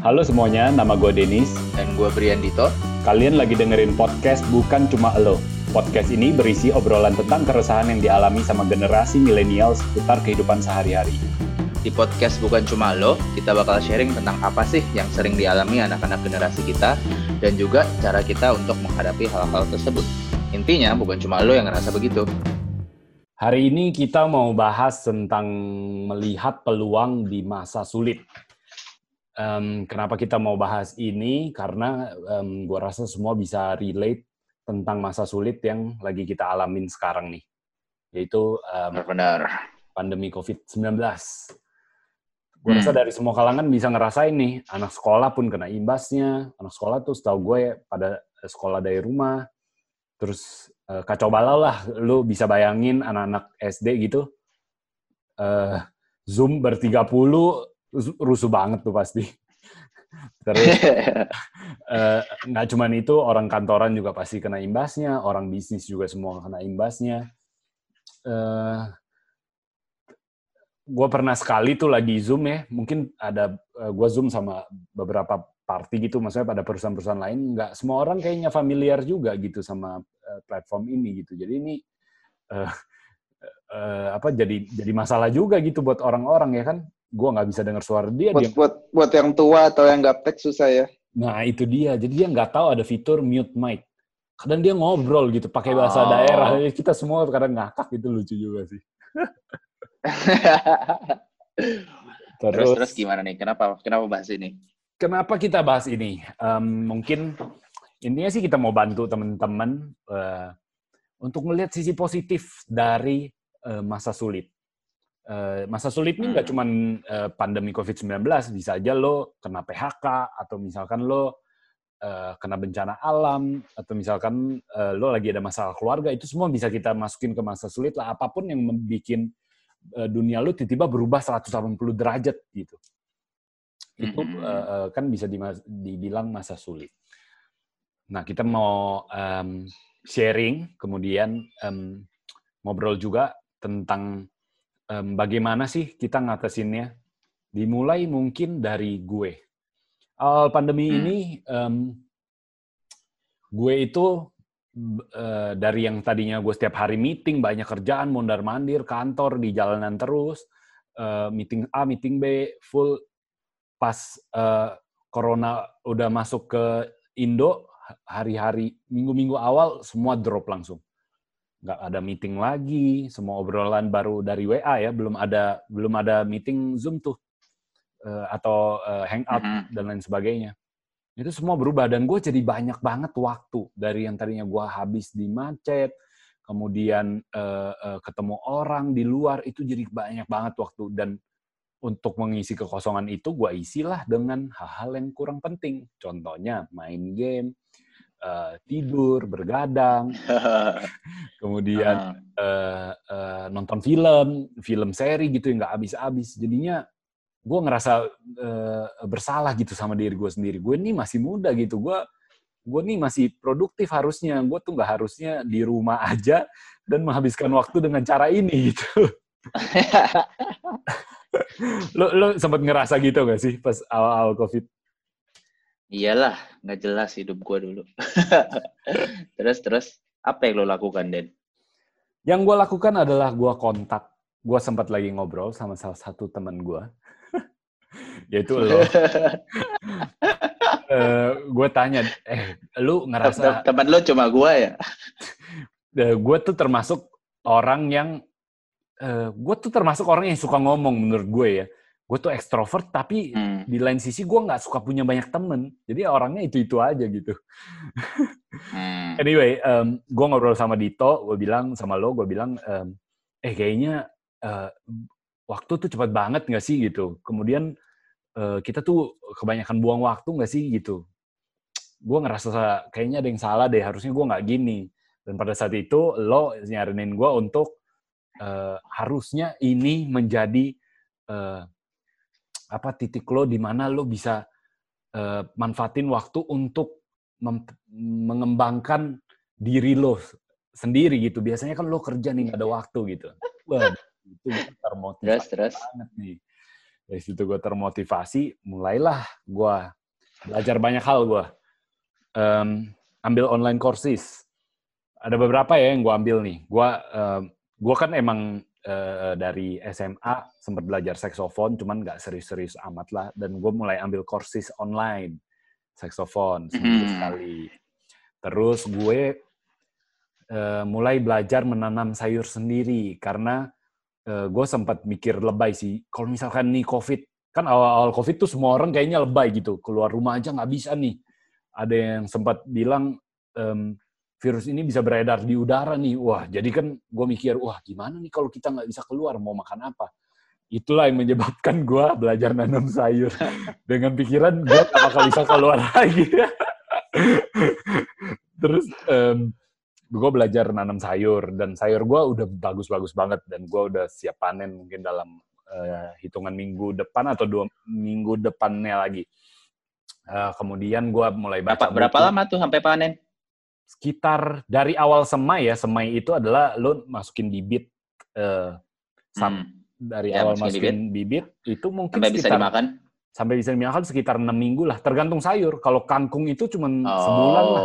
Halo semuanya, nama gue Denis. Dan gue Brian Dito. Kalian lagi dengerin podcast Bukan Cuma Elo. Podcast ini berisi obrolan tentang keresahan yang dialami sama generasi milenial seputar kehidupan sehari-hari. Di podcast Bukan Cuma Lo, kita bakal sharing tentang apa sih yang sering dialami anak-anak generasi kita dan juga cara kita untuk menghadapi hal-hal tersebut. Intinya bukan cuma lo yang ngerasa begitu. Hari ini kita mau bahas tentang melihat peluang di masa sulit. Um, kenapa kita mau bahas ini? Karena um, gue rasa semua bisa relate tentang masa sulit yang lagi kita alamin sekarang nih, yaitu um, benar pandemi COVID-19. Gue hmm. rasa dari semua kalangan bisa ngerasain nih, anak sekolah pun kena imbasnya. Anak sekolah tuh setahu gue pada sekolah dari rumah, terus uh, kacau balau lah. Lu bisa bayangin anak-anak SD gitu, uh, Zoom bertiga puluh rusuh banget tuh pasti. Terus uh, nggak cuma itu orang kantoran juga pasti kena imbasnya, orang bisnis juga semua kena imbasnya. Uh, gue pernah sekali tuh lagi zoom ya, mungkin ada uh, gue zoom sama beberapa party gitu, maksudnya pada perusahaan-perusahaan lain, nggak semua orang kayaknya familiar juga gitu sama uh, platform ini gitu. Jadi ini uh, uh, apa jadi jadi masalah juga gitu buat orang-orang ya kan gue nggak bisa dengar suara dia. Buat, dia buat buat yang tua atau yang gaptek susah ya. Nah itu dia. Jadi dia nggak tahu ada fitur mute mic. Kadang dia ngobrol gitu pakai bahasa oh. daerah. Kita semua kadang ngakak itu lucu juga sih. terus, terus terus gimana nih? Kenapa kenapa bahas ini? Kenapa kita bahas ini? Um, mungkin intinya sih kita mau bantu teman-teman uh, untuk melihat sisi positif dari uh, masa sulit masa sulit ini nggak hmm. cuma uh, pandemi COVID-19, bisa aja lo kena PHK, atau misalkan lo uh, kena bencana alam, atau misalkan uh, lo lagi ada masalah keluarga, itu semua bisa kita masukin ke masa sulit lah. Apa pun yang membuat uh, dunia lo tiba-tiba berubah 180 derajat gitu. Itu uh, kan bisa dibilang masa sulit. Nah, kita mau um, sharing, kemudian um, ngobrol juga tentang um, bagaimana sih kita ngatasinnya? Dimulai mungkin dari gue. Awal pandemi hmm. ini, um, gue itu uh, dari yang tadinya gue setiap hari meeting, banyak kerjaan, mondar-mandir, kantor, di jalanan terus, uh, meeting A, meeting B, full pas uh, corona udah masuk ke Indo, hari-hari, minggu-minggu awal, semua drop langsung nggak ada meeting lagi, semua obrolan baru dari WA ya, belum ada belum ada meeting Zoom tuh uh, atau uh, Hangout mm -hmm. dan lain sebagainya. Itu semua berubah dan gue jadi banyak banget waktu dari yang tadinya gue habis di macet, kemudian uh, uh, ketemu orang di luar itu jadi banyak banget waktu dan untuk mengisi kekosongan itu gue isilah dengan hal-hal yang kurang penting. Contohnya main game, uh, tidur, bergadang, kemudian uh, uh, nonton film, film seri gitu yang nggak habis-habis. Jadinya gue ngerasa uh, bersalah gitu sama diri gue sendiri. Gue ini masih muda gitu. Gue gue nih masih produktif harusnya. Gue tuh nggak harusnya di rumah aja dan menghabiskan waktu dengan cara ini gitu. lo lo sempat ngerasa gitu gak sih pas awal-awal covid? Iyalah, nggak jelas hidup gue dulu. terus terus apa yang lo lakukan, Den? Yang gue lakukan adalah gue kontak. Gue sempat lagi ngobrol sama salah satu teman gue. Yaitu lo. uh, eh, gue tanya, eh, lu ngerasa... Teman lo cuma gue ya? uh, eh, gue tuh termasuk orang yang... Uh, gue tuh termasuk orang yang suka ngomong menurut gue ya gue tuh ekstrovert tapi hmm. di lain sisi gue nggak suka punya banyak temen. Jadi orangnya itu itu aja gitu. Hmm. anyway um, gue ngobrol sama Dito gue bilang sama lo gue bilang um, eh kayaknya uh, waktu tuh cepat banget nggak sih? Gitu. Kemudian uh, kita tuh kebanyakan buang waktu nggak sih? Gitu. Gue ngerasa kayaknya ada yang salah deh harusnya gue nggak gini. Dan pada saat itu lo nyarinin gue untuk uh, harusnya ini menjadi uh, apa titik lo di mana lo bisa uh, manfaatin waktu untuk mengembangkan diri lo sendiri gitu. Biasanya kan lo kerja nih nggak ada waktu gitu. Wah, itu termotivasi terus, terus. banget nih. dari situ gue termotivasi mulailah gue belajar banyak hal gue um, ambil online courses ada beberapa ya yang gue ambil nih gue um, gue kan emang uh, dari SMA sempat belajar saksofon cuman nggak serius-serius amat lah dan gue mulai ambil courses online saksofon seminggu mm. sekali terus gue uh, mulai belajar menanam sayur sendiri karena uh, gue sempat mikir lebay sih. Kalau misalkan nih COVID, kan awal-awal COVID tuh semua orang kayaknya lebay gitu. Keluar rumah aja nggak bisa nih. Ada yang sempat bilang um, virus ini bisa beredar di udara nih. Wah, jadi kan gue mikir, wah gimana nih kalau kita nggak bisa keluar, mau makan apa? Itulah yang menyebabkan gue belajar nanam sayur. Dengan pikiran gue gak bakal bisa keluar lagi. Terus um, gue belajar nanam sayur dan sayur gue udah bagus-bagus banget dan gue udah siap panen mungkin dalam uh, hitungan minggu depan atau dua minggu depannya lagi. Uh, kemudian gue mulai baca. Berapa, berapa lama tuh sampai panen? Sekitar dari awal semai ya, semai itu adalah lo masukin bibit uh, sam, hmm. dari ya, awal masukin bibit. bibit itu mungkin sampai sekitar, bisa dimakan sampai bisa dimakan sekitar enam minggu lah, tergantung sayur. Kalau kangkung itu cuma oh. sebulan lah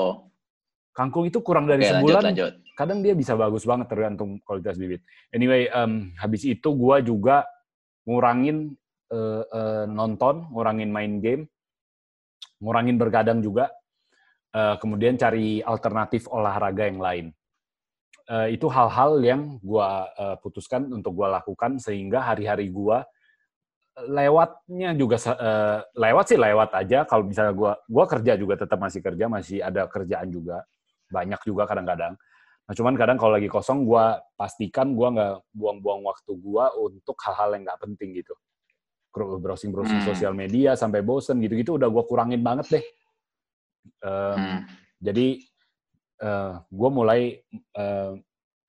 Kangkung itu kurang dari Oke, sebulan, lanjut, lanjut. kadang dia bisa bagus banget tergantung kualitas bibit. Anyway, um, habis itu gue juga ngurangin uh, uh, nonton, ngurangin main game, ngurangin bergadang juga, uh, kemudian cari alternatif olahraga yang lain. Uh, itu hal-hal yang gue uh, putuskan untuk gue lakukan sehingga hari-hari gue lewatnya juga uh, lewat sih lewat aja kalau misalnya gue gua kerja juga tetap masih kerja masih ada kerjaan juga banyak juga kadang-kadang. Nah, cuman kadang kalau lagi kosong, gue pastikan gue nggak buang-buang waktu gue untuk hal-hal yang nggak penting gitu. Browsing-browsing hmm. sosial media sampai bosen gitu-gitu udah gue kurangin banget deh. Um, hmm. Jadi uh, eh, gue mulai uh,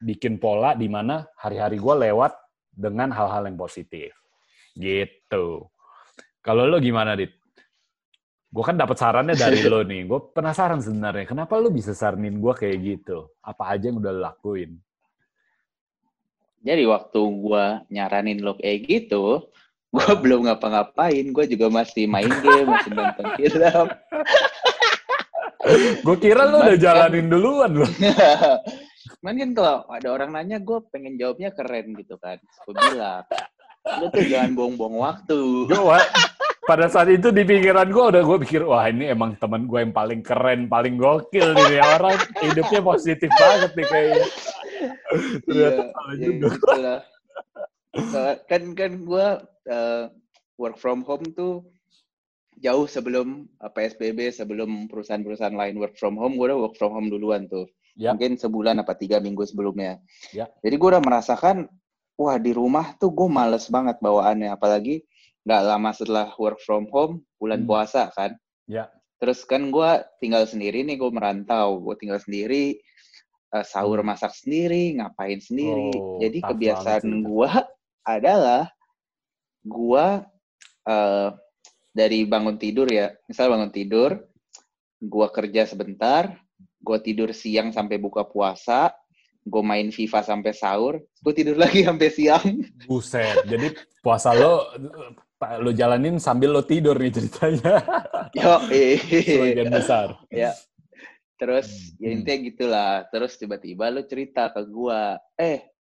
bikin pola di mana hari-hari gue lewat dengan hal-hal yang positif. Gitu. Kalau lo gimana, Dit? gue kan dapat sarannya dari lo nih. Gue penasaran sebenarnya, kenapa lo bisa saranin gue kayak gitu? Apa aja yang udah lo lakuin? Jadi waktu gue nyaranin lo kayak gitu, gue belum ngapa-ngapain. Gue juga masih main game, masih nonton film. gue kira lo udah kan jalanin duluan lo. Cuman kan kalau ada orang nanya, gue pengen jawabnya keren gitu kan. Gue bilang, lo tuh jangan buang-buang waktu. Gue pada saat itu di pikiran gue udah gue pikir wah ini emang teman gue yang paling keren paling gokil nih orang hidupnya positif banget nih kayaknya ternyata iya, iya, kan kan gue uh, work from home tuh jauh sebelum uh, PSBB sebelum perusahaan-perusahaan lain work from home gue udah work from home duluan tuh ya. mungkin sebulan apa tiga minggu sebelumnya ya. jadi gue udah merasakan wah di rumah tuh gue males banget bawaannya apalagi nggak lama setelah work from home bulan hmm. puasa kan ya terus kan gue tinggal sendiri nih gue merantau gue tinggal sendiri uh, sahur hmm. masak sendiri ngapain sendiri oh, jadi kebiasaan gue adalah gue uh, dari bangun tidur ya misal bangun tidur gue kerja sebentar gue tidur siang sampai buka puasa gue main FIFA sampai sahur, gue tidur lagi sampai siang. Buset, jadi puasa lo lo jalanin sambil lo tidur nih ceritanya. Yo, sebagian besar. Ya. Terus hmm. ya intinya gitulah. Terus tiba-tiba lo cerita ke gua, eh,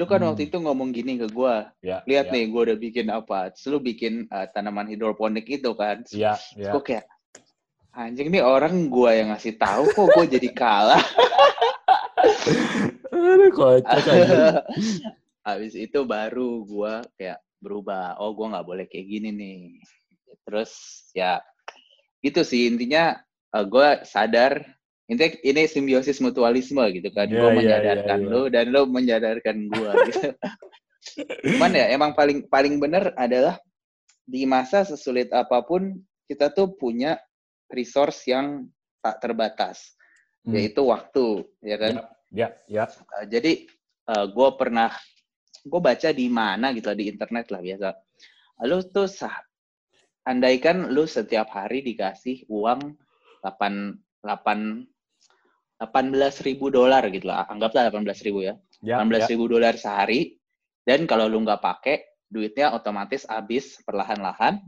lu kan hmm. waktu itu ngomong gini ke gua. Ya, Lihat ya. nih, gua udah bikin apa. Terus lu bikin uh, tanaman hidroponik itu kan. Iya, ya. Gua kayak anjing nih orang gua yang ngasih tahu kok gua jadi kalah. Aduh, kocak Habis itu baru gua kayak berubah oh gue nggak boleh kayak gini nih terus ya itu sih intinya uh, eh, gue sadar intinya ini simbiosis mutualisme gitu kan yeah, gue yeah, menyadarkan yeah, yeah. lo dan lo menyadarkan gue gitu cuman ya emang paling paling benar adalah di masa sesulit apa pun kita tuh punya resource yang tak terbatas hmm. yaitu waktu ya kan ya yeah, ya yeah, uh, jadi uh, eh, gue pernah gue baca di mana gitu di internet lah biasa. Lu tuh sah, andaikan lu setiap hari dikasih uang 8 8 18 ribu dolar gitu lah, anggaplah 18 ribu ya. ya 18 ya. ribu dolar sehari, dan kalau lu nggak pakai, duitnya otomatis habis perlahan-lahan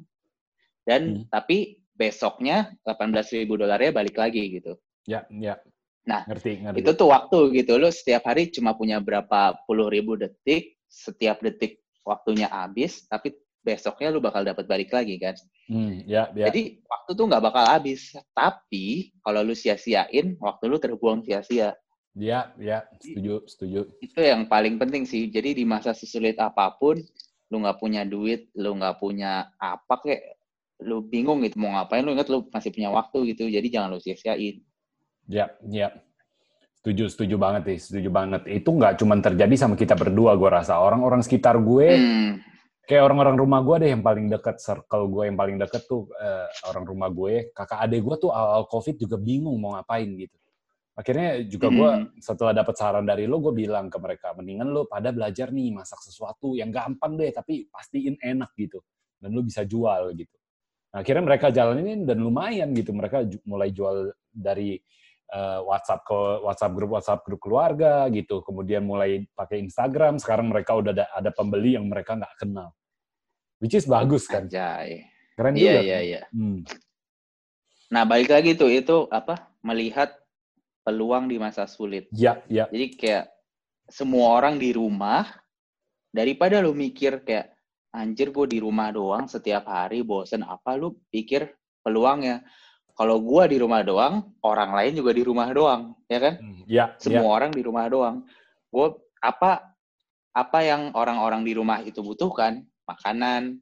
dan Hmm. tapi besoknya 18.000 dolarnya balik lagi gitu. Ya, ya. Nah, ngerti, ngerti. Itu tuh waktu gitu. Lu setiap hari cuma punya berapa puluh ribu detik, setiap detik waktunya habis, tapi besoknya lu bakal dapat balik lagi kan. Hmm, ya, ya. Jadi waktu tuh nggak bakal habis. Tapi kalau lu sia-siain, waktu lu terbuang sia-sia. Ya, ya, setuju, setuju. Itu yang paling penting sih. Jadi di masa sesulit apa pun, lu nggak punya duit, lu nggak punya apa kayak, lu bingung gitu mau ngapain, lu ingat lu masih punya waktu gitu. Jadi jangan lu sia-siain. Ya, ya. Setuju, setuju banget nih, setuju banget. Itu nggak cuma terjadi sama kita berdua, gue rasa. Orang-orang sekitar gue, Hmm. Kayak orang-orang rumah gue deh yang paling deket, circle gue yang paling deket tuh eh, orang rumah gue. Kakak adik gue tuh awal COVID juga bingung mau ngapain gitu. Akhirnya juga gue Hmm. setelah dapat saran dari lo, gue bilang ke mereka, mendingan lo pada belajar nih masak sesuatu yang gampang deh, tapi pastiin enak gitu. Dan lo bisa jual gitu. Nah, akhirnya mereka jalanin dan lumayan gitu. Mereka mulai jual dari eh, WhatsApp ke WhatsApp grup WhatsApp grup keluarga gitu. Kemudian mulai pakai Instagram. Sekarang mereka udah ada, ada pembeli yang mereka nggak kenal. Which is bagus kan. Anjay. Keren Iya, juga. iya, kan? iya. Hmm. Nah, balik lagi tuh, itu apa? Melihat peluang di masa sulit. Ya, ya. Jadi kayak semua orang di rumah, daripada lu mikir kayak, anjir gue di rumah doang setiap hari, bosen apa, lu pikir peluangnya. Kalau gua di rumah doang, orang lain juga di rumah doang, ya kan? Ya, Semua ya. orang di rumah doang. Gue apa apa yang orang-orang di rumah itu butuhkan? Makanan.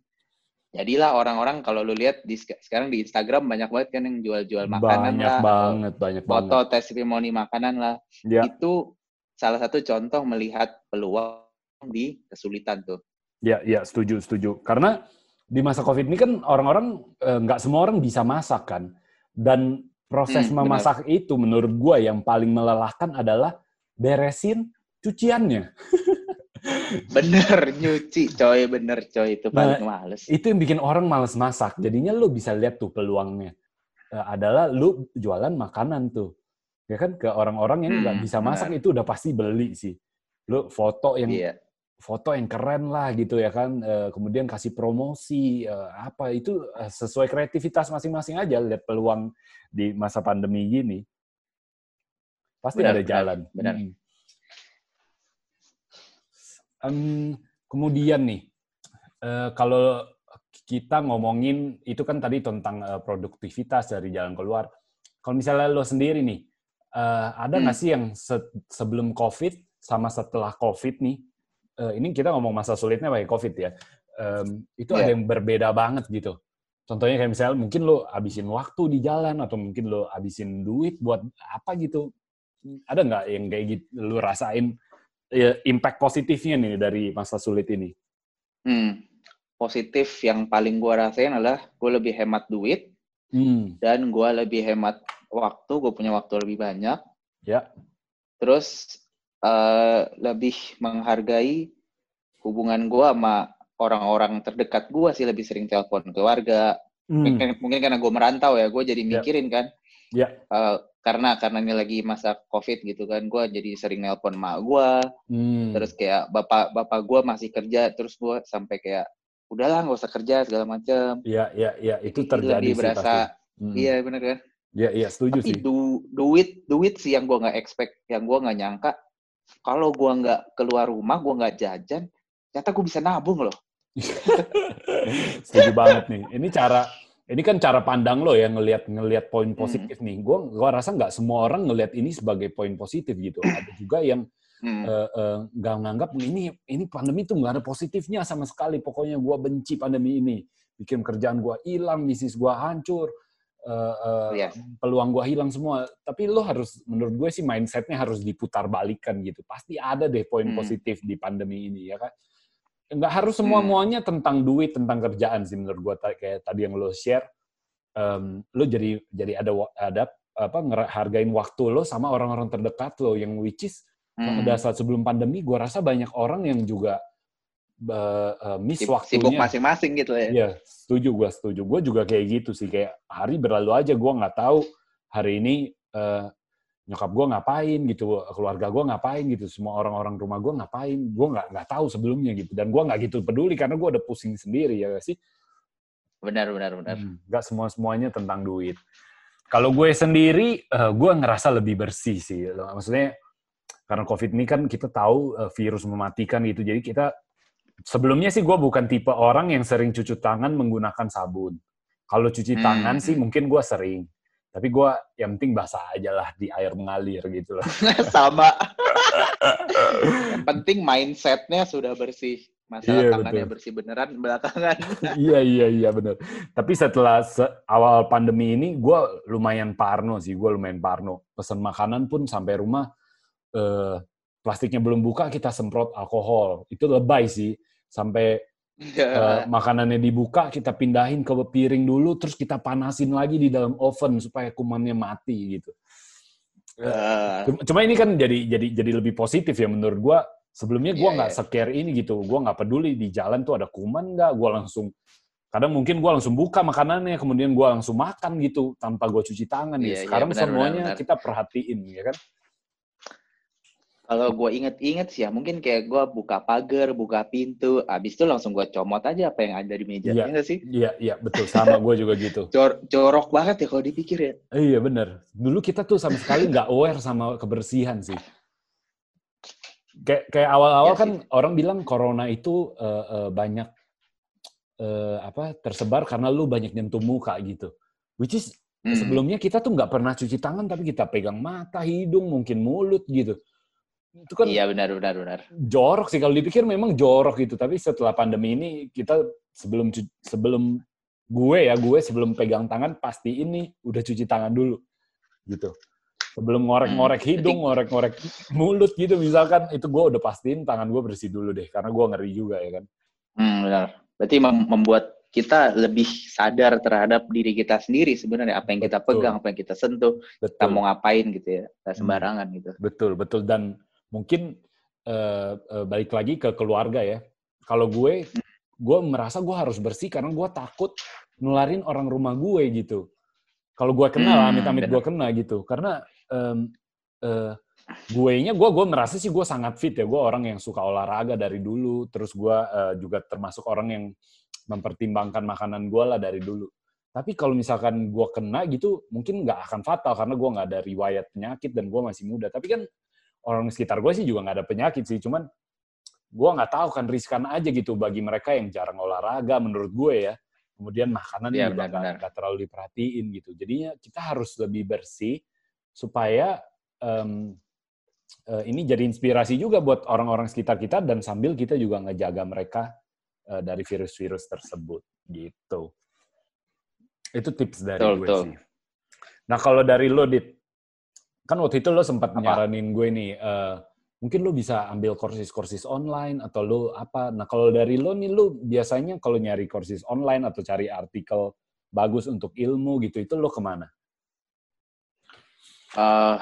Jadilah orang-orang kalau lu lihat di sekarang di Instagram banyak banget kan yang jual-jual makanan Banyak lah, banget, banyak banget. foto testimoni makanan lah. Ya, Itu salah satu contoh melihat peluang di kesulitan tuh. ya, ya, setuju, setuju. Karena di masa COVID ini kan orang-orang eh, nggak semua orang bisa masak kan. Dan proses Hmm, memasak itu menurut gua yang paling melelahkan adalah beresin cuciannya. Bener nyuci coy, bener coy itu paling Nah, males. Itu yang bikin orang males masak. Jadinya lu bisa lihat tuh peluangnya. Eh, adalah lu jualan makanan tuh. Ya kan ke orang-orang yang nggak Hmm, bisa masak benar. itu udah pasti beli sih. Lu foto yang Iya. Foto yang keren lah gitu ya kan Eh, kemudian kasih promosi eh, apa itu eh, sesuai kreativitas masing-masing aja lihat peluang di masa pandemi gini pasti Benar, ada benar, jalan benar. Mm. Em, kemudian nih eh, kalau kita ngomongin itu kan tadi tentang eh, produktivitas dari jalan keluar kalau misalnya lo sendiri nih eh, ada nggak Hmm. sih yang se- sebelum covid sama setelah covid nih eh, ini kita ngomong masa sulitnya pakai COVID ya. Em, itu Iya. ada yang berbeda banget gitu. Contohnya kayak misalnya mungkin lo habisin waktu di jalan atau mungkin lo habisin duit buat apa gitu. Ada nggak yang kayak gitu lo rasain ya, impact positifnya nih dari masa sulit ini? Hmm. Positif yang paling gua rasain adalah gue lebih hemat duit Hmm, dan gua lebih hemat waktu, gue punya waktu lebih banyak. ya, Terus eh, lebih menghargai hubungan gua sama orang-orang terdekat gua sih lebih sering telepon keluarga. Hmm, Mungkin, mungkin karena gue merantau ya, gue jadi Ya. mikirin kan. Ya. Eh, karena karena ini lagi masa covid gitu kan, gue jadi sering nelpon mak gua. hmm, Terus kayak bapak bapak gua masih kerja, terus gua sampai kayak udahlah nggak usah kerja segala macam. ya, ya, ya, itu terjadi lebih sih berasa pasti. Hmm, iya bener kan. Ya, ya, setuju Tapi sih. du, duit duit sih yang gua nggak expect, yang gua nggak nyangka. Kalau gua nggak keluar rumah, gua nggak jajan, ternyata gua bisa nabung loh. Setuju banget nih. Ini cara ini kan cara pandang lo ya ngelihat ngelihat poin Hmm. positif nih. Gua gua rasa nggak semua orang ngelihat ini sebagai poin positif gitu. Ada juga yang Hmm. eh, eh, nggak nganggap ini ini pandemi tuh nggak ada positifnya sama sekali. Pokoknya gua benci pandemi ini. Bikin kerjaan gua hilang, bisnis gua hancur, eh, Yes. peluang gua hilang semua. Tapi lo harus menurut gue sih mindsetnya harus diputar balikan gitu. Pasti ada deh poin Hmm. positif di pandemi ini ya kan nggak harus semua Hmm. muanya tentang duit tentang kerjaan sih menurut gua Ta- kayak tadi yang lo share em, lo jadi jadi ada ada apa ngehargain waktu lo sama orang-orang terdekat lo yang which is Hmm. pada saat sebelum pandemi gua rasa banyak orang yang juga eh, eh, miss Sib- Sibuk waktunya masing-masing gitu ya. Iya, setuju gua setuju. Gua juga kayak gitu sih kayak hari berlalu aja gua nggak tahu hari ini eh, nyokap gue ngapain gitu, keluarga gue ngapain gitu, semua orang-orang rumah gue ngapain, gue nggak nggak tahu sebelumnya gitu, dan gue nggak gitu peduli karena gue udah pusing sendiri ya sih. Benar, benar, benar. Hmm, nggak semua semuanya tentang duit. Kalau gue sendiri, uh, gue ngerasa lebih bersih sih. Maksudnya karena COVID ini kan kita tahu uh, virus mematikan gitu, jadi kita sebelumnya sih gue bukan tipe orang yang sering cuci tangan menggunakan sabun. Kalau cuci hmm. tangan sih mungkin gue sering. Tapi gue yang penting basah aja lah di air mengalir gitu loh. Sama. yang penting mindsetnya sudah bersih. Masalah iya, tangannya betul. bersih beneran belakangan. iya, iya, iya bener. Tapi setelah se awal pandemi ini, gue lumayan parno sih. Gue lumayan parno. Pesan makanan pun sampai rumah, eh, plastiknya belum buka, kita semprot alkohol. Itu lebay sih. Sampai Uh, makanannya dibuka, kita pindahin ke piring dulu, terus kita panasin lagi di dalam oven supaya kumannya mati gitu. Uh. Cuma ini kan jadi jadi jadi lebih positif ya menurut gua. Sebelumnya gua iya, nggak yeah, yeah. scare ini gitu, gua nggak peduli di jalan tuh ada kuman nggak, gua langsung kadang mungkin gua langsung buka makanannya, kemudian gua langsung makan gitu tanpa gua cuci tangan. Yeah, ya. Iya, iya, Sekarang yeah, benar, semuanya benar, benar. kita perhatiin ya kan. Kalau gue inget-inget sih ya, mungkin kayak gue buka pagar, buka pintu, abis itu langsung gue comot aja apa yang ada di meja. Iya, ya sih? Iya, iya betul. Sama gue juga gitu. Cor corok banget ya kalau dipikir ya. Iya bener. Dulu kita tuh sama sekali nggak aware sama kebersihan sih. Kayak kayak awal-awal ya, kan sih. orang bilang corona itu uh, uh, banyak uh, apa tersebar karena lu banyak nyentuh muka gitu. Which is hmm. sebelumnya kita tuh nggak pernah cuci tangan tapi kita pegang mata, hidung, mungkin mulut gitu itu kan iya benar benar benar. jorok sih. Kalau dipikir memang jorok gitu. Tapi setelah pandemi ini kita sebelum sebelum gue ya gue sebelum pegang tangan pasti ini udah cuci tangan dulu gitu. Sebelum ngorek-ngorek hmm, hidung ngorek-ngorek mulut gitu misalkan itu gue udah pastiin tangan gue bersih dulu deh. Karena gue ngeri juga ya kan. Hmm, benar. Berarti membuat kita lebih sadar terhadap diri kita sendiri sebenarnya. Apa yang kita pegang apa yang kita sentuh betul. kita mau ngapain gitu ya hmm. sembarangan hmm. gitu. Betul betul. Dan mungkin uh, uh, balik lagi ke keluarga ya. Kalau gue, gue merasa gue harus bersih karena gue takut nularin orang rumah gue gitu. Kalau gue kenal, hmm, amit-amit gue kena gitu. Karena um, uh, gue nya gue gue merasa sih gue sangat fit ya. Gue orang yang suka olahraga dari dulu. Terus gue uh, juga termasuk orang yang mempertimbangkan makanan gue lah dari dulu. Tapi kalau misalkan gue kena gitu, mungkin nggak akan fatal karena gue nggak ada riwayat penyakit dan gue masih muda. Tapi kan orang sekitar gue sih juga nggak ada penyakit sih, cuman gue nggak tahu kan riskan aja gitu bagi mereka yang jarang olahraga menurut gue ya. Kemudian makanan ya, juga nggak terlalu diperhatiin gitu. Jadinya kita harus lebih bersih supaya um, uh, ini jadi inspirasi juga buat orang-orang sekitar kita dan sambil kita juga ngejaga mereka uh, dari virus-virus tersebut gitu. Itu tips dari betul, gue betul. sih. Nah kalau dari lo, Dit, kan waktu itu lo sempat nyaranin gue nih, uh, mungkin lo bisa ambil kursus-kursus online atau lo apa. Nah kalau dari lo nih, lo biasanya kalau nyari kursus online atau cari artikel bagus untuk ilmu gitu, itu lo ke mana? Uh,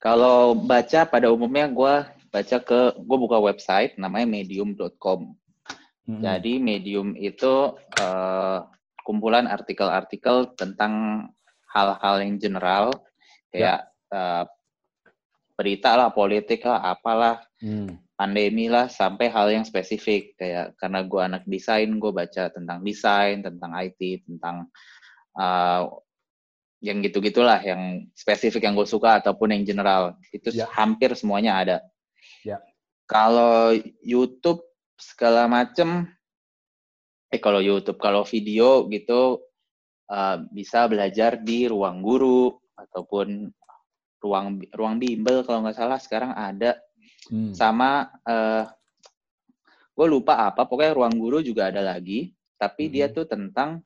kalau baca pada umumnya gue baca ke, gue buka website namanya medium.com. Hmm. Jadi Medium itu uh, kumpulan artikel-artikel tentang hal-hal yang general kayak ya. uh, berita lah, politik lah, apalah, hmm. pandemi lah, sampai hal yang spesifik kayak karena gue anak desain, gue baca tentang desain, tentang IT, tentang uh, yang gitu-gitulah, yang spesifik yang gue suka ataupun yang general itu ya. hampir semuanya ada. Ya. Kalau YouTube segala macem, eh kalau YouTube, kalau video gitu uh, bisa belajar di ruang guru ataupun ruang ruang bimbel kalau nggak salah sekarang ada. Hmm. sama uh, eh, gue lupa apa pokoknya ruang guru juga ada lagi. Tapi hmm. dia tuh tentang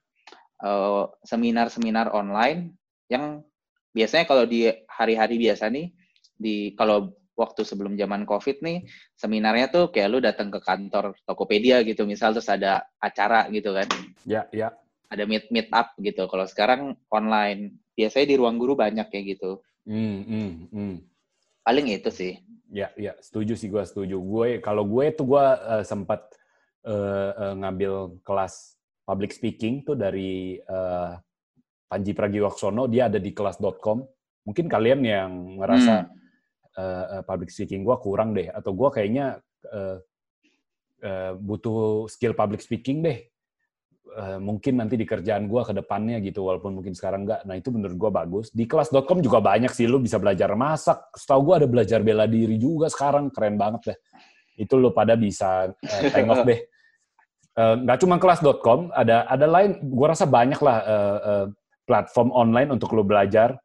eh, seminar-seminar online yang biasanya kalau di hari-hari biasa nih di kalau waktu sebelum zaman covid nih seminarnya tuh kayak lu datang ke kantor Tokopedia gitu. Misal terus ada acara gitu kan. Ya ya. Ada meet meet up gitu. Kalau sekarang online biasanya di ruang guru banyak kayak gitu. Hmm, hmm, hmm. Paling itu sih. Ya, ya, setuju sih gue setuju. Gue kalau gue tuh gue uh, sempat uh, uh, ngambil kelas public speaking tuh dari uh, Panji Pragiwaksono, dia ada di kelas.com. mungkin kalian yang ngerasa hmm. uh, public speaking gue kurang deh, atau gue kayaknya uh, uh, butuh skill public speaking deh. Uh, mungkin nanti di kerjaan gue ke depannya gitu, walaupun mungkin sekarang enggak. Nah itu menurut gue bagus. Di kelas.com juga banyak sih, lu bisa belajar masak. Setahu gue ada belajar bela diri juga sekarang, keren banget deh. Itu lu pada bisa uh, tengok deh. Nggak uh, cuma kelas.com, ada ada lain, gue rasa banyak lah uh, uh, platform online untuk lo belajar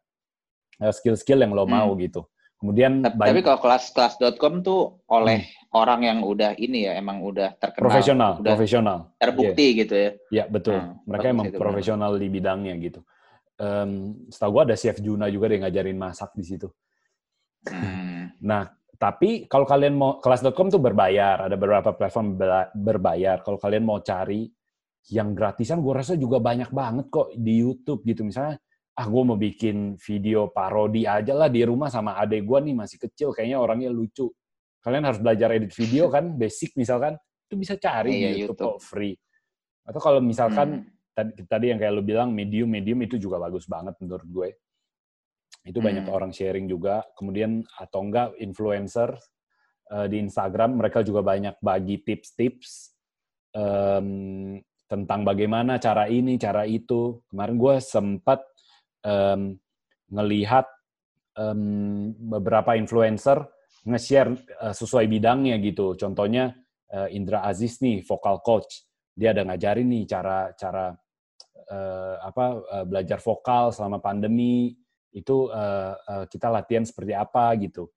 skill-skill yang lo hmm. mau gitu. Kemudian tapi, tapi kalau kelas kelas.com tuh oleh hmm. orang yang udah ini ya emang udah terkenal profesional, udah profesional. Terbukti yeah. gitu ya. Iya, betul. Hmm, Mereka emang profesional benar. di bidangnya gitu. Um, setahu gua ada chef Juna juga yang ngajarin masak di situ. Hmm. Nah, tapi kalau kalian mau kelas.com tuh berbayar, ada beberapa platform berbayar. Kalau kalian mau cari yang gratisan, gue rasa juga banyak banget kok di YouTube gitu. Misalnya ah gue mau bikin video parodi aja lah di rumah sama adek gue nih masih kecil kayaknya orangnya lucu. Kalian harus belajar edit video kan basic misalkan itu bisa cari iya, di YouTube, YouTube. kok free. Atau kalau misalkan hmm. tadi, tadi yang kayak lo bilang medium medium itu juga bagus banget menurut gue. Itu hmm. banyak orang sharing juga. Kemudian atau enggak influencer uh, di Instagram mereka juga banyak bagi tips-tips um, tentang bagaimana cara ini cara itu. Kemarin gue sempat um, ngelihat um, beberapa influencer nge-share uh, sesuai bidangnya gitu. Contohnya uh, Indra Aziz nih, vocal coach. Dia ada ngajarin nih cara cara uh, apa uh, belajar vokal selama pandemi. Itu uh, uh, kita latihan seperti apa gitu.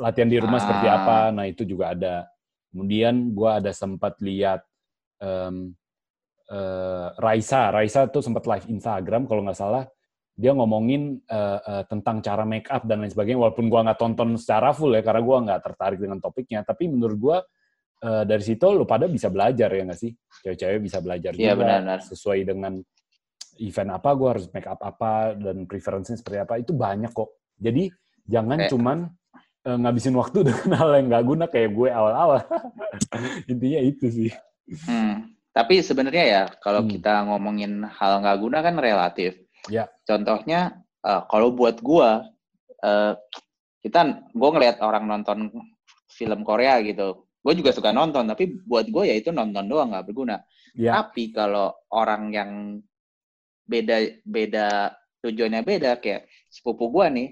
Latihan di rumah ah. seperti apa. Nah, itu juga ada. Kemudian gua ada sempat lihat um, uh, Raisa. Raisa tuh sempat live Instagram kalau nggak salah dia ngomongin uh, uh, tentang cara make up dan lain sebagainya walaupun gua nggak tonton secara full ya karena gua nggak tertarik dengan topiknya tapi menurut gua uh, dari situ lo pada bisa belajar ya nggak sih cewek-cewek bisa belajar ya, juga benar, benar. sesuai dengan event apa gua harus make up apa dan preferensinya seperti apa itu banyak kok jadi jangan eh. cuman uh, ngabisin waktu dengan hal yang nggak guna kayak gue awal-awal intinya itu sih hmm. tapi sebenarnya ya kalau hmm. kita ngomongin hal nggak guna kan relatif Ya. Contohnya uh, kalau buat gua uh, kita gue ngelihat orang nonton film Korea gitu. Gue juga suka nonton, tapi buat gue ya itu nonton doang nggak berguna. Ya. Tapi kalau orang yang beda beda tujuannya beda kayak sepupu gue nih,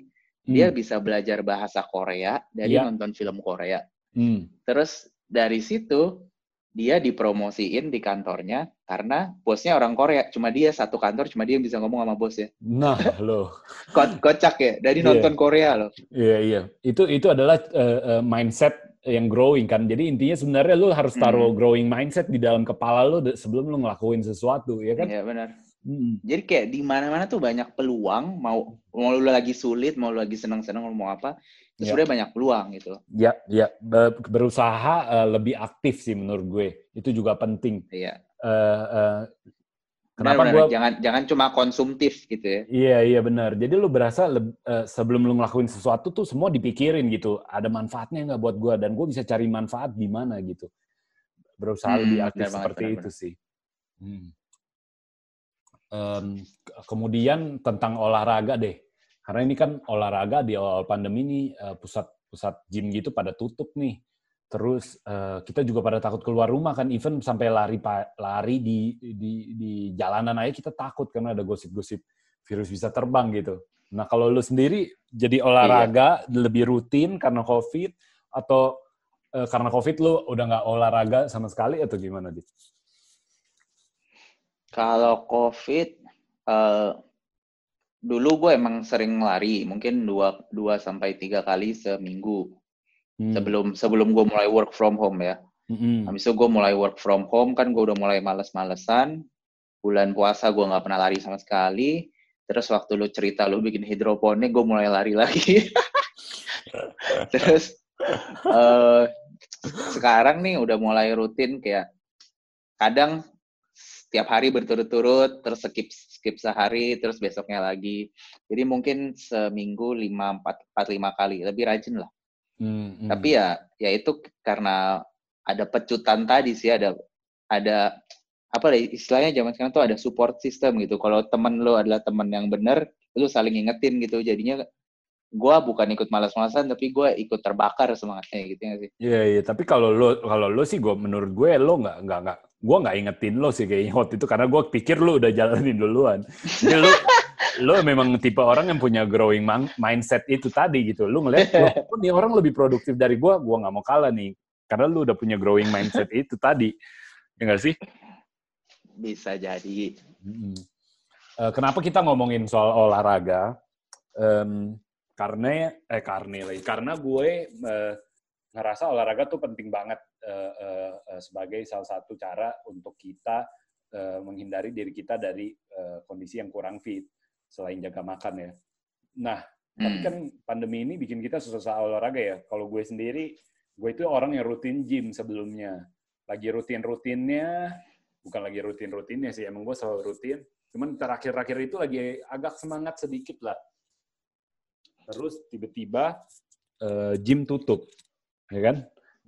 hmm. dia bisa belajar bahasa Korea dari ya. nonton film Korea. Hmm. Terus dari situ dia dipromosiin di kantornya karena bosnya orang Korea. Cuma dia satu kantor, cuma dia yang bisa ngomong sama bosnya. Nah, loh. Ko kocak ya, dari yeah. nonton Korea loh. Iya, yeah, iya. Yeah. Itu itu adalah uh, uh, mindset yang growing kan. Jadi intinya sebenarnya lu harus taruh hmm. growing mindset di dalam kepala lu sebelum lu ngelakuin sesuatu, ya kan? Iya, benar. Hmm. Jadi kayak di mana-mana tuh banyak peluang, mau mau lu lagi sulit, mau lu lagi senang-senang, mau apa, ya. sebenarnya banyak peluang gitu. Ya, ya berusaha uh, lebih aktif sih menurut gue itu juga penting. Iya. Uh, uh, kenapa gue jangan jangan cuma konsumtif gitu ya? Iya iya benar. Jadi lu berasa uh, sebelum lu ngelakuin sesuatu tuh semua dipikirin gitu. Ada manfaatnya nggak buat gue dan gue bisa cari manfaat di mana gitu. Berusaha hmm, lebih aktif seperti banget, itu benar. sih. Hmm. Um, kemudian tentang olahraga deh karena ini kan olahraga di awal pandemi ini uh, pusat pusat gym gitu pada tutup nih. Terus uh, kita juga pada takut keluar rumah kan, even sampai lari lari di di di jalanan aja kita takut karena ada gosip-gosip virus bisa terbang gitu. Nah kalau lu sendiri jadi olahraga iya. lebih rutin karena COVID atau uh, karena COVID lu udah nggak olahraga sama sekali atau gimana, Dit? Kalau COVID, uh, dulu gue emang sering lari, mungkin dua dua sampai tiga kali seminggu hmm. sebelum sebelum gue mulai work from home ya. Hmm. Habis itu gue mulai work from home kan gue udah mulai males-malesan. Bulan puasa gue nggak pernah lari sama sekali. Terus waktu lu cerita lu bikin hidroponik, gue mulai lari lagi. Terus uh, sekarang nih udah mulai rutin kayak kadang setiap hari berturut-turut terus skip skip sehari terus besoknya lagi. Jadi mungkin seminggu lima empat empat lima kali lebih rajin lah. Hmm, hmm. tapi ya ya itu karena ada pecutan tadi sih ada ada apa deh istilahnya zaman sekarang tuh ada support system gitu. Kalau temen lo adalah temen yang benar lu saling ingetin gitu. Jadinya gue bukan ikut malas-malasan tapi gue ikut terbakar semangatnya gitu ya sih? Iya iya. Tapi kalau lo kalau lo sih gue menurut gue lo nggak nggak nggak gue nggak ingetin lo sih kayaknya waktu itu karena gue pikir lo udah jalanin duluan. Jadi lo lo memang tipe orang yang punya growing mindset itu tadi gitu. Lo ngeliat lo nih orang lebih produktif dari gue gue nggak mau kalah nih. Karena lo udah punya growing mindset itu tadi. Ya nggak sih? Bisa jadi. Hmm. uh, kenapa kita ngomongin soal olahraga? Um, karena eh karena lagi karena gue uh, ngerasa olahraga tuh penting banget uh, uh, uh, sebagai salah satu cara untuk kita uh, menghindari diri kita dari uh, kondisi yang kurang fit selain jaga makan ya. Nah, hmm. tapi kan pandemi ini bikin kita susah olahraga ya. Kalau gue sendiri, gue itu orang yang rutin gym sebelumnya. Lagi rutin-rutinnya, bukan lagi rutin-rutinnya sih, emang gue selalu rutin. Cuman terakhir-akhir itu lagi agak semangat sedikit lah terus tiba-tiba uh, gym tutup, ya kan?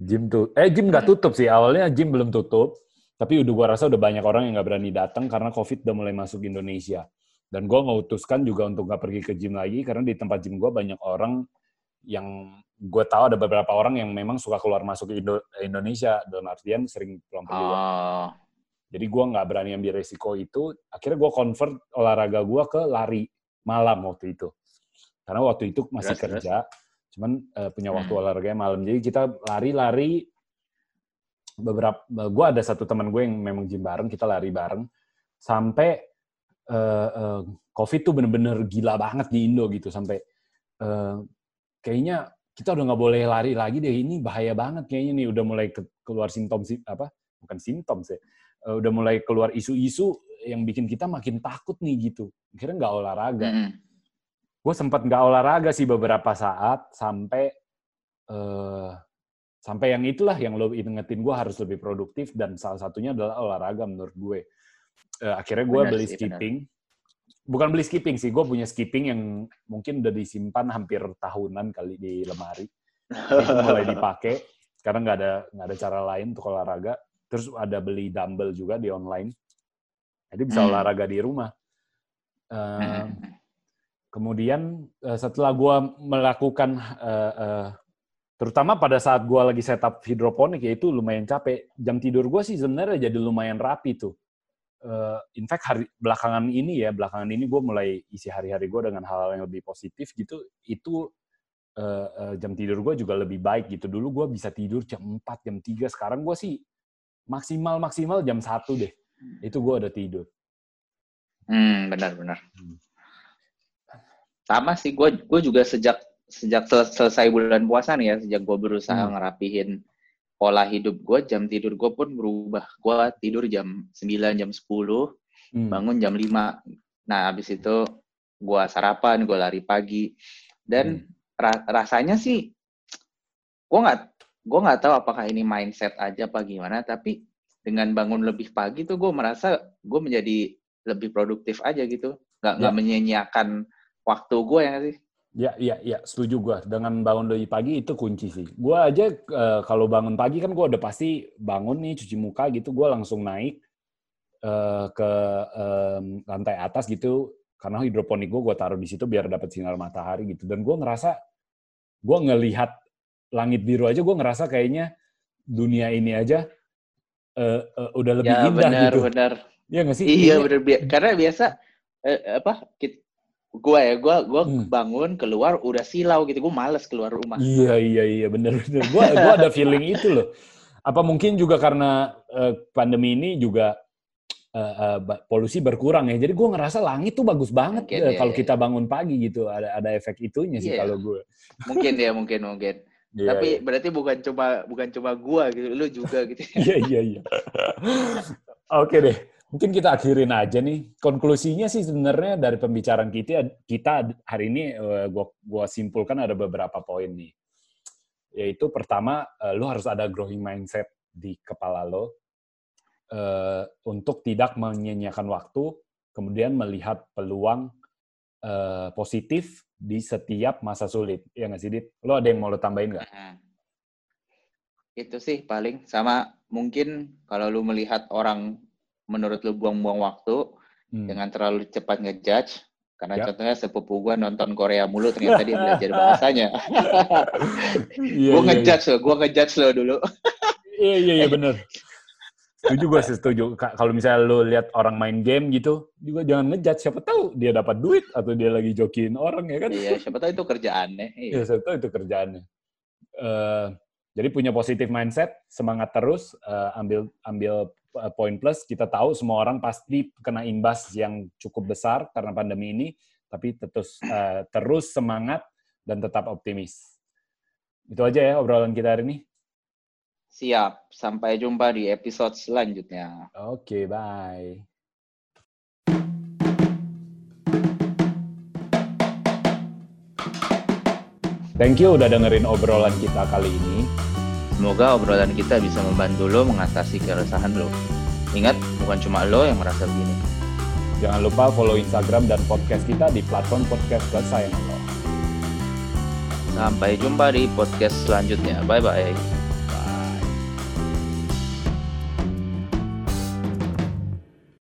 Gym tuh, eh gym nggak tutup sih awalnya gym belum tutup, tapi udah gua rasa udah banyak orang yang nggak berani datang karena covid udah mulai masuk Indonesia. Dan gue ngutuskan juga untuk nggak pergi ke gym lagi karena di tempat gym gue banyak orang yang gue tahu ada beberapa orang yang memang suka keluar masuk Indo Indonesia dalam artian sering pulang pergi. Oh. Jadi gue nggak berani ambil resiko itu. Akhirnya gue convert olahraga gue ke lari malam waktu itu. Karena waktu itu masih yes, kerja, yes. cuman uh, punya waktu hmm. olahraga malam. Jadi kita lari-lari beberapa gue ada satu teman gue yang memang gym bareng, kita lari bareng. Sampai uh, uh, COVID tuh bener-bener gila banget di Indo gitu. Sampai uh, kayaknya kita udah nggak boleh lari lagi deh. Ini bahaya banget kayaknya nih. Udah mulai ke, keluar simptom apa? Bukan simptom sih. Uh, udah mulai keluar isu-isu yang bikin kita makin takut nih gitu. Kira nggak olahraga. Mm -hmm gue sempat nggak olahraga sih beberapa saat sampai uh, sampai yang itulah yang lo ingetin gue harus lebih produktif dan salah satunya adalah olahraga menurut gue. Uh, akhirnya gue beli sih, skipping. Bener. bukan beli skipping sih gue punya skipping yang mungkin udah disimpan hampir tahunan kali di lemari. Itu mulai dipakai. Karena nggak ada nggak ada cara lain untuk olahraga. Terus ada beli dumbbell juga di online. Jadi bisa hmm. olahraga di rumah. Uh, Kemudian uh, setelah gue melakukan, uh, uh, terutama pada saat gue lagi setup hidroponik, yaitu lumayan capek. Jam tidur gue sih sebenarnya jadi lumayan rapi tuh. Uh, in fact, hari, belakangan ini ya, belakangan ini gue mulai isi hari-hari gue dengan hal-hal yang lebih positif gitu. Itu uh, uh, jam tidur gue juga lebih baik gitu. Dulu gue bisa tidur jam 4, jam 3. Sekarang gue sih maksimal-maksimal jam 1 deh. Itu gue udah tidur. Hmm, benar-benar. Hmm sama sih gue gue juga sejak sejak selesai bulan puasa nih ya sejak gue berusaha hmm. ngerapihin pola hidup gue jam tidur gue pun berubah gue tidur jam 9 jam 10 hmm. bangun jam 5 nah habis itu gue sarapan gue lari pagi dan hmm. ra rasanya sih gue nggak gue nggak tahu apakah ini mindset aja apa gimana tapi dengan bangun lebih pagi tuh gue merasa gue menjadi lebih produktif aja gitu nggak nggak ya. menyanyiakan waktu gue ya sih? Ya, ya, ya, setuju gue. Dengan bangun lebih pagi itu kunci sih. Gue aja uh, kalau bangun pagi kan gue udah pasti bangun nih cuci muka gitu, gue langsung naik uh, ke um, lantai atas gitu karena hidroponik gue gue taruh di situ biar dapat sinar matahari gitu. Dan gue ngerasa gue ngelihat langit biru aja gue ngerasa kayaknya dunia ini aja uh, uh, udah lebih ya, indah benar, gitu. Benar, Iya nggak sih? Iya benar. Karena biasa eh, apa kita, gue ya gue gue hmm. bangun keluar udah silau gitu. Gue males keluar rumah. Iya iya iya bener bener. Gue gue ada feeling itu loh. Apa mungkin juga karena uh, pandemi ini juga uh, uh, polusi berkurang ya. Jadi gue ngerasa langit tuh bagus banget mungkin, uh, ya, kalau ya. kita bangun pagi gitu. Ada ada efek itunya sih yeah. kalau gue mungkin ya mungkin mungkin. Yeah, tapi yeah. berarti bukan cuma bukan cuma gue gitu lu juga gitu iya iya iya. Oke deh Mungkin kita akhirin aja nih. Konklusinya sih sebenarnya dari pembicaraan kita, kita hari ini eh, gua simpulkan ada beberapa poin nih. Yaitu pertama, uh, lu harus ada growing mindset di kepala lo uh, untuk tidak menyanyiakan waktu, kemudian melihat peluang positif di setiap masa sulit. Ya nggak sih, Dit? Lo ada yang mau lo tambahin nggak? Itu sih paling. Sama mungkin kalau lu melihat orang menurut lu buang-buang waktu hmm. dengan terlalu cepat ngejudge Karena Ya. contohnya sepupu gua nonton Korea mulu ternyata dia belajar bahasanya. Iya, gue iya, ngejudge lo, gue ngejudge lo dulu. Iya, iya, iya, bener. Setuju gue sih, setuju. Ka- Kalau misalnya lo lihat orang main game gitu, juga jangan ngejudge. Siapa tahu dia dapat duit atau dia lagi jokiin orang ya kan? iya, siapa tahu itu kerjaannya. Iya. Iya, saya tahu itu kerjaannya. Eh, jadi punya positif mindset, semangat terus, eh, ambil ambil eh, poin plus. Kita tahu semua orang pasti kena imbas yang cukup besar karena pandemi ini, tapi terus eh, terus semangat dan tetap optimis. Itu aja ya obrolan kita hari ini. Siap, sampai jumpa di episode selanjutnya. Oke, bye. Thank you udah dengerin obrolan kita kali ini. Semoga obrolan kita bisa membantu lo mengatasi keresahan lo. Ingat, bukan cuma lo yang merasa begini. Jangan lupa follow Instagram dan podcast kita di platform podcast kesayangan lo. Sampai jumpa di podcast selanjutnya. Bye-bye.